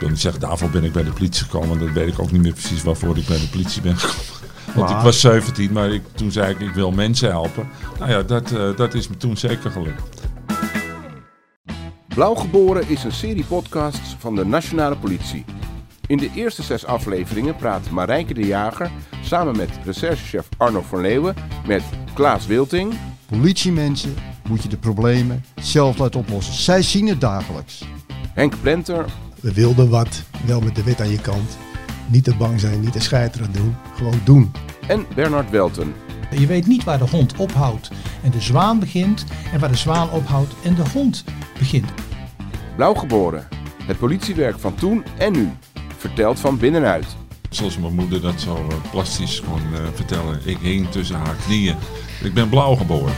wil niet zeggen, daarvoor ben ik bij de politie gekomen. Dat weet ik ook niet meer precies waarvoor ik bij de politie ben gekomen. Want Maar- ik was 17, maar ik, toen zei ik, ik wil mensen helpen. Nou ja, dat, eh, dat is me toen zeker gelukt. Blauwgeboren is een serie podcasts van de Nationale Politie. In de eerste zes afleveringen praat Marijke de Jager samen met recherchechef Arno van Leeuwen met Klaas Wilting, Politiemensen moet je de problemen zelf laten oplossen. Zij zien het dagelijks. Henk Plenter We wilden wat, wel met de wet aan je kant. Niet te bang zijn, niet te scheiteren doen. Gewoon doen. en Bernard Welten. Je weet niet waar de hond ophoudt en de zwaan begint en waar de zwaan ophoudt en de hond begint. Blauwgeboren, het politiewerk van toen en nu. Verteld van binnenuit. Zoals mijn moeder dat zo eh, plastisch kon eh, vertellen. Ik hing tussen haar knieën. Ik ben blauw geboren.